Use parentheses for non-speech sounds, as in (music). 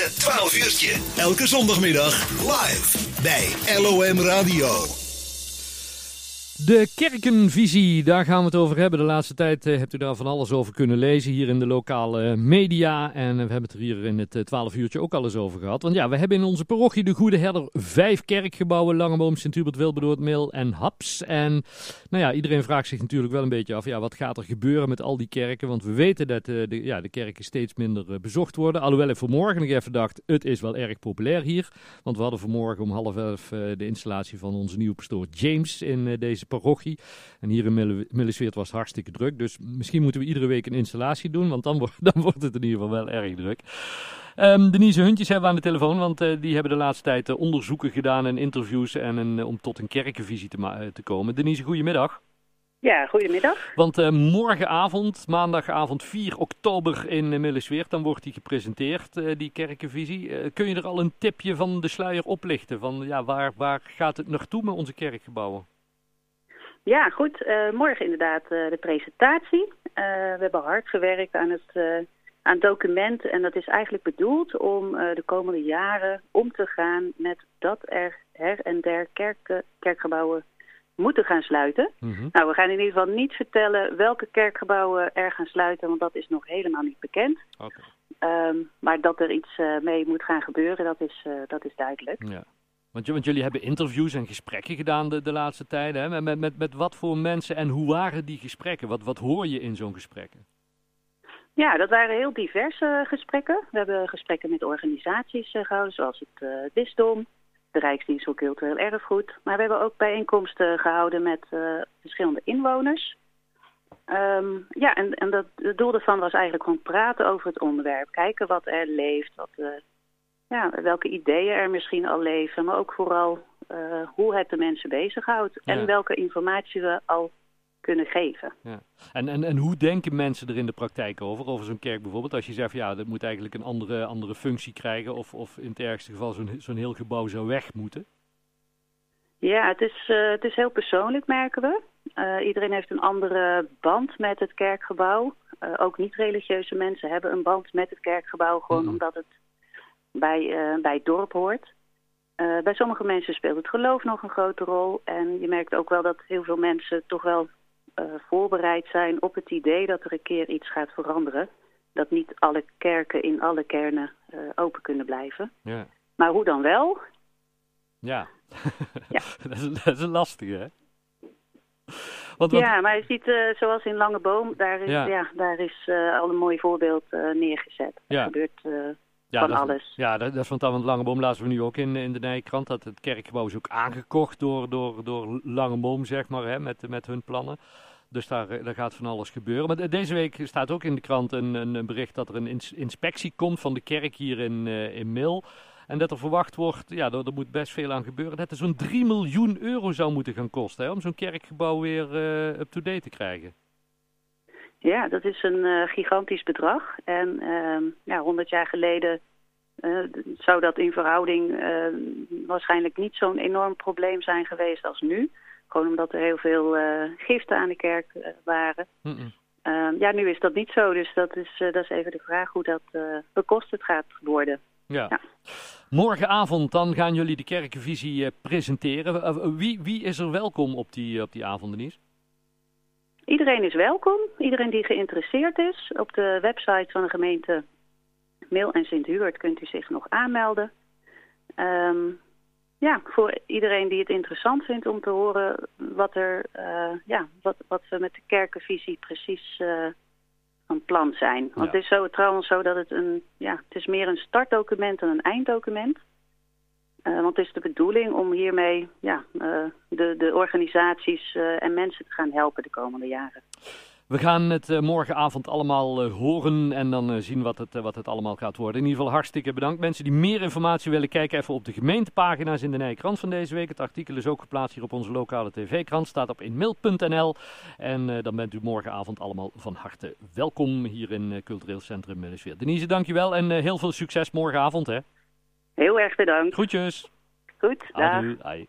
Het 12 uurtje. Elke zondagmiddag live bij LOM Radio. De kerkenvisie, daar gaan we het over hebben. De laatste tijd eh, hebt u daar van alles over kunnen lezen hier in de lokale media. En we hebben het er hier in het 12 uurtje ook al eens over gehad. Want ja, we hebben in onze parochie de Goede Herder vijf kerkgebouwen. Langeboom, Sint-Hubert, Wilberdoord, Meel en Haps. En nou ja, iedereen vraagt zich natuurlijk wel een beetje af. Ja, wat gaat er gebeuren met al die kerken? Want we weten dat de, ja, de kerken steeds minder bezocht worden. Alhoewel ik vanmorgen nog even dacht, het is wel erg populair hier. Want we hadden vanmorgen om half elf de installatie van onze nieuwe pastoor James in deze parochie. En hier in Millesweert was het hartstikke druk. Dus misschien moeten we iedere week een installatie doen, want dan, wordt, (laughs) dan wordt het in ieder geval wel erg druk. Um, Denise Huntjes hebben we aan de telefoon, want uh, die hebben de laatste tijd uh, onderzoeken gedaan en interviews en een, uh, om tot een kerkenvisie te, te komen. Denise, goedemiddag. Ja, goedemiddag. Want morgenavond, maandagavond 4 oktober in uh, Millesweert, dan wordt die gepresenteerd, die kerkenvisie. kun je er al een tipje van de sluier oplichten? Van ja, waar, waar gaat het naartoe met onze kerkgebouwen? Ja, goed. Uh, morgen inderdaad uh, de presentatie. Uh, we hebben hard gewerkt aan het, aan het document. En dat is eigenlijk bedoeld om de komende jaren om te gaan met dat er her en der kerken, kerkgebouwen moeten gaan sluiten. Mm -hmm. Nou, we gaan in ieder geval niet vertellen welke kerkgebouwen er gaan sluiten, want dat is nog helemaal niet bekend. Okay. Um, maar dat er iets mee moet gaan gebeuren, dat is, dat is duidelijk. Ja. Want, jullie hebben interviews en gesprekken gedaan de, de laatste tijden. Hè? Met, met, met wat voor mensen en hoe waren die gesprekken? Wat, wat hoor je in zo'n gesprekken? Ja, dat waren heel diverse gesprekken. We hebben gesprekken met organisaties uh, gehouden, zoals het uh, bisdom, de Rijksdienst voor Cultureel Erfgoed. Maar we hebben ook bijeenkomsten gehouden met verschillende inwoners. Um, ja, en, en dat, het doel daarvan was eigenlijk gewoon praten over het onderwerp. Kijken wat er leeft, wat ja, welke ideeën er misschien al leven, maar ook vooral uh, hoe het de mensen bezighoudt en welke informatie we al kunnen geven. Ja. En, en, en hoe denken mensen er in de praktijk over, over zo'n kerk bijvoorbeeld? Als je zegt, van, ja, dat moet eigenlijk een andere, andere functie krijgen of, of in het ergste geval zo'n zo'n heel gebouw zou weg moeten? Ja, het is, uh, het is heel persoonlijk, merken we. Uh, iedereen heeft een andere band met het kerkgebouw. ook niet-religieuze mensen hebben een band met het kerkgebouw, gewoon mm -hmm. omdat het bij, uh, bij het dorp hoort. Uh, bij sommige mensen speelt het geloof nog een grote rol. En je merkt ook wel dat heel veel mensen toch wel uh, voorbereid zijn op het idee dat er een keer iets gaat veranderen. Dat niet alle kerken in alle kernen open kunnen blijven. Ja. Maar hoe dan wel? Ja, (laughs) ja. (laughs) dat, is, dat is een lastige hè? Want, want... Ja, maar je ziet, uh, zoals in Langeboom, daar is, ja. ja daar is uh, al een mooi voorbeeld uh, neergezet. Ja. Er gebeurt ja, van dat, alles. Ja, dat, dat is van het Langeboom laten we nu ook in, in de Nijkrant. Dat het kerkgebouw is ook aangekocht door, door, door Langeboom, zeg maar, hè, met, met hun plannen. Dus daar, daar gaat van alles gebeuren. Maar deze week staat ook in de krant een, een bericht dat er een ins inspectie komt van de kerk hier in, uh, in Mil. En dat er verwacht wordt, ja, er, er moet best veel aan gebeuren, dat er zo'n 3 miljoen euro zou moeten gaan kosten hè, om zo'n kerkgebouw weer uh, up-to-date te krijgen. Ja, dat is een uh, gigantisch bedrag. En uh, ja, 100 jaar geleden uh, zou dat in verhouding uh, waarschijnlijk niet zo'n enorm probleem zijn geweest als nu. Gewoon omdat er heel veel giften aan de kerk waren. Mm -mm. ja, nu is dat niet zo. Dus dat is, dat is even de vraag hoe dat bekostigd gaat worden. Ja. ja. Morgenavond dan gaan jullie de kerkenvisie presenteren. wie, wie is er welkom op die, op die avond, Denise? Iedereen is welkom. Iedereen die geïnteresseerd is. Op de website van de gemeente Mil en Sint-Hubert kunt u zich nog aanmelden. Um, ja, voor iedereen die het interessant vindt om te horen wat, er, uh, ja, wat, wat we met de kerkenvisie precies uh, van plan zijn. Want ja. het is zo, trouwens zo dat het een, ja, het is meer een startdocument dan een einddocument. Uh, want het is de bedoeling om hiermee ja, uh, de, de organisaties uh, en mensen te gaan helpen de komende jaren. We gaan het morgenavond allemaal horen en dan zien wat het, wat het allemaal gaat worden. In ieder geval hartstikke bedankt. Mensen die meer informatie willen, kijken even op de gemeentepagina's in de Nijkrant van deze week. Het artikel is ook geplaatst hier op onze lokale tv-krant. Staat op inmail.nl. En dan bent u morgenavond allemaal van harte welkom hier in Cultureel Centrum Middersweer. Denise, dankjewel en heel veel succes morgenavond. Hè. Heel erg bedankt. Groetjes. Goed, dag. Adieu.